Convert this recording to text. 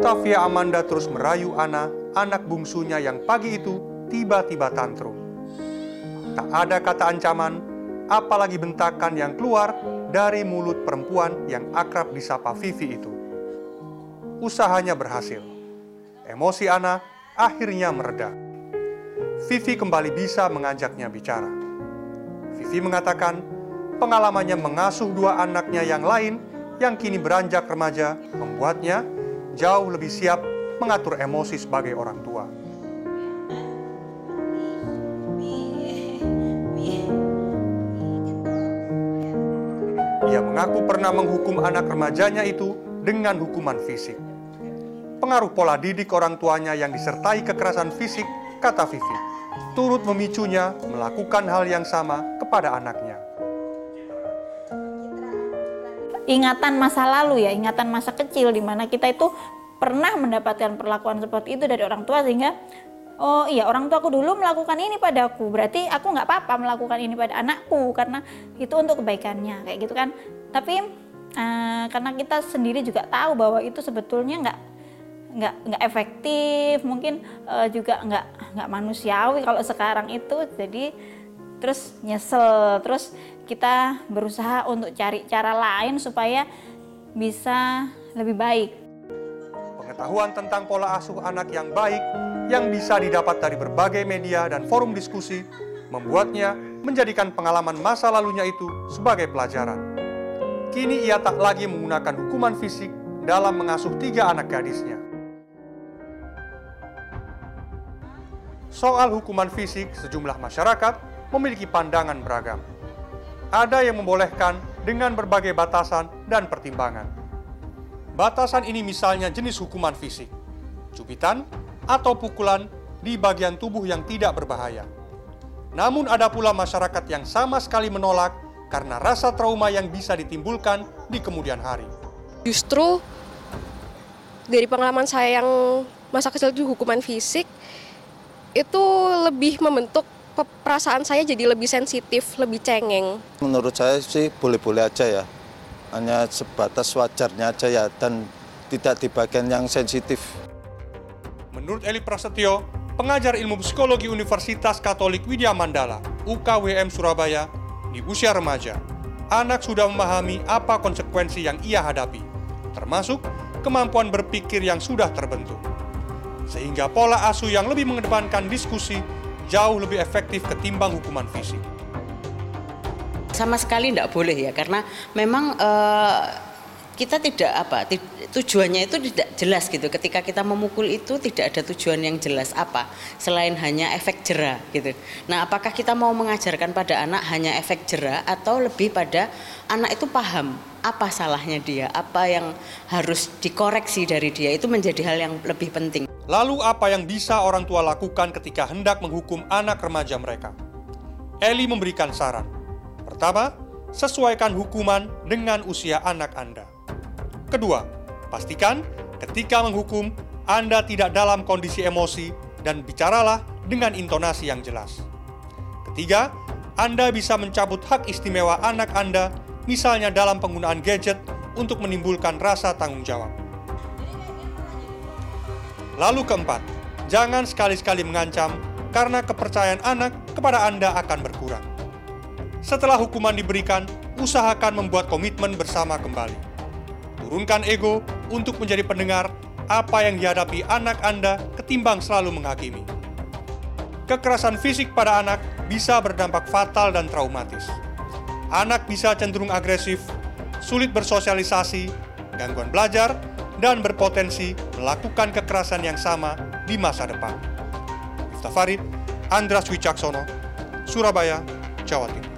Octavia Amanda terus merayu Ana, anak bungsunya yang pagi itu tiba-tiba tantrum. Tak ada kata ancaman, apalagi bentakan yang keluar dari mulut perempuan yang akrab disapa Vivi itu. Usahanya berhasil. Emosi Ana akhirnya mereda. Vivi kembali bisa mengajaknya bicara. Vivi mengatakan pengalamannya mengasuh dua anaknya yang lain yang kini beranjak remaja membuatnya jauh lebih siap mengatur emosi sebagai orang tua. Ia mengaku pernah menghukum anak remajanya itu dengan hukuman fisik. Pengaruh pola didik orang tuanya yang disertai kekerasan fisik, kata Vivi, turut memicunya melakukan hal yang sama kepada anaknya. Ingatan masa lalu ya, ingatan masa kecil di mana kita itu pernah mendapatkan perlakuan seperti itu dari orang tua sehingga oh iya orang tua aku dulu melakukan ini padaku berarti aku nggak apa-apa melakukan ini pada anakku karena itu untuk kebaikannya kayak gitu kan. Tapi uh, karena kita sendiri juga tahu bahwa itu sebetulnya nggak nggak nggak efektif mungkin uh, juga nggak nggak manusiawi kalau sekarang itu jadi terus nyesel terus kita berusaha untuk cari cara lain supaya bisa lebih baik pengetahuan tentang pola asuh anak yang baik yang bisa didapat dari berbagai media dan forum diskusi membuatnya menjadikan pengalaman masa lalunya itu sebagai pelajaran. Kini ia tak lagi menggunakan hukuman fisik dalam mengasuh tiga anak gadisnya. Soal hukuman fisik, sejumlah masyarakat memiliki pandangan beragam. Ada yang membolehkan dengan berbagai batasan dan pertimbangan. Batasan ini misalnya jenis hukuman fisik, cubitan, atau pukulan di bagian tubuh yang tidak berbahaya. Namun ada pula masyarakat yang sama sekali menolak karena rasa trauma yang bisa ditimbulkan di kemudian hari. Justru dari pengalaman saya yang masa kecil itu hukuman fisik itu lebih membentuk perasaan saya jadi lebih sensitif, lebih cengeng. Menurut saya sih boleh-boleh aja ya. Hanya sebatas wajarnya aja ya dan tidak di bagian yang sensitif. Menurut Eli Prasetyo, pengajar ilmu psikologi Universitas Katolik Widya Mandala, UKWM Surabaya, di usia remaja, anak sudah memahami apa konsekuensi yang ia hadapi, termasuk kemampuan berpikir yang sudah terbentuk. Sehingga pola asuh yang lebih mengedepankan diskusi jauh lebih efektif ketimbang hukuman fisik. Sama sekali tidak boleh ya, karena memang uh, kita tidak apa tujuannya itu tidak jelas gitu. Ketika kita memukul itu tidak ada tujuan yang jelas. Apa? Selain hanya efek jera gitu. Nah apakah kita mau mengajarkan pada anak hanya efek jera atau lebih pada anak itu paham apa salahnya dia apa yang harus dikoreksi dari dia itu menjadi hal yang lebih penting. Lalu apa yang bisa orang tua lakukan ketika hendak menghukum anak remaja mereka? Eli memberikan saran. Pertama sesuaikan hukuman dengan usia anak Anda. Kedua, pastikan ketika menghukum Anda tidak dalam kondisi emosi dan bicaralah dengan intonasi yang jelas. Ketiga, Anda bisa mencabut hak istimewa anak Anda, misalnya dalam penggunaan gadget untuk menimbulkan rasa tanggung jawab. Lalu keempat, jangan sekali-sekali mengancam karena kepercayaan anak kepada Anda akan berkurang. Setelah hukuman diberikan, usahakan membuat komitmen bersama kembali. Turunkan ego untuk menjadi pendengar apa yang dihadapi anak Anda ketimbang selalu menghakimi. Kekerasan fisik pada anak bisa berdampak fatal dan traumatis. Anak bisa cenderung agresif, sulit bersosialisasi, gangguan belajar, dan berpotensi melakukan kekerasan yang sama di masa depan. Iftafarid, Andras Wicaksono, Surabaya, Jawa Timur.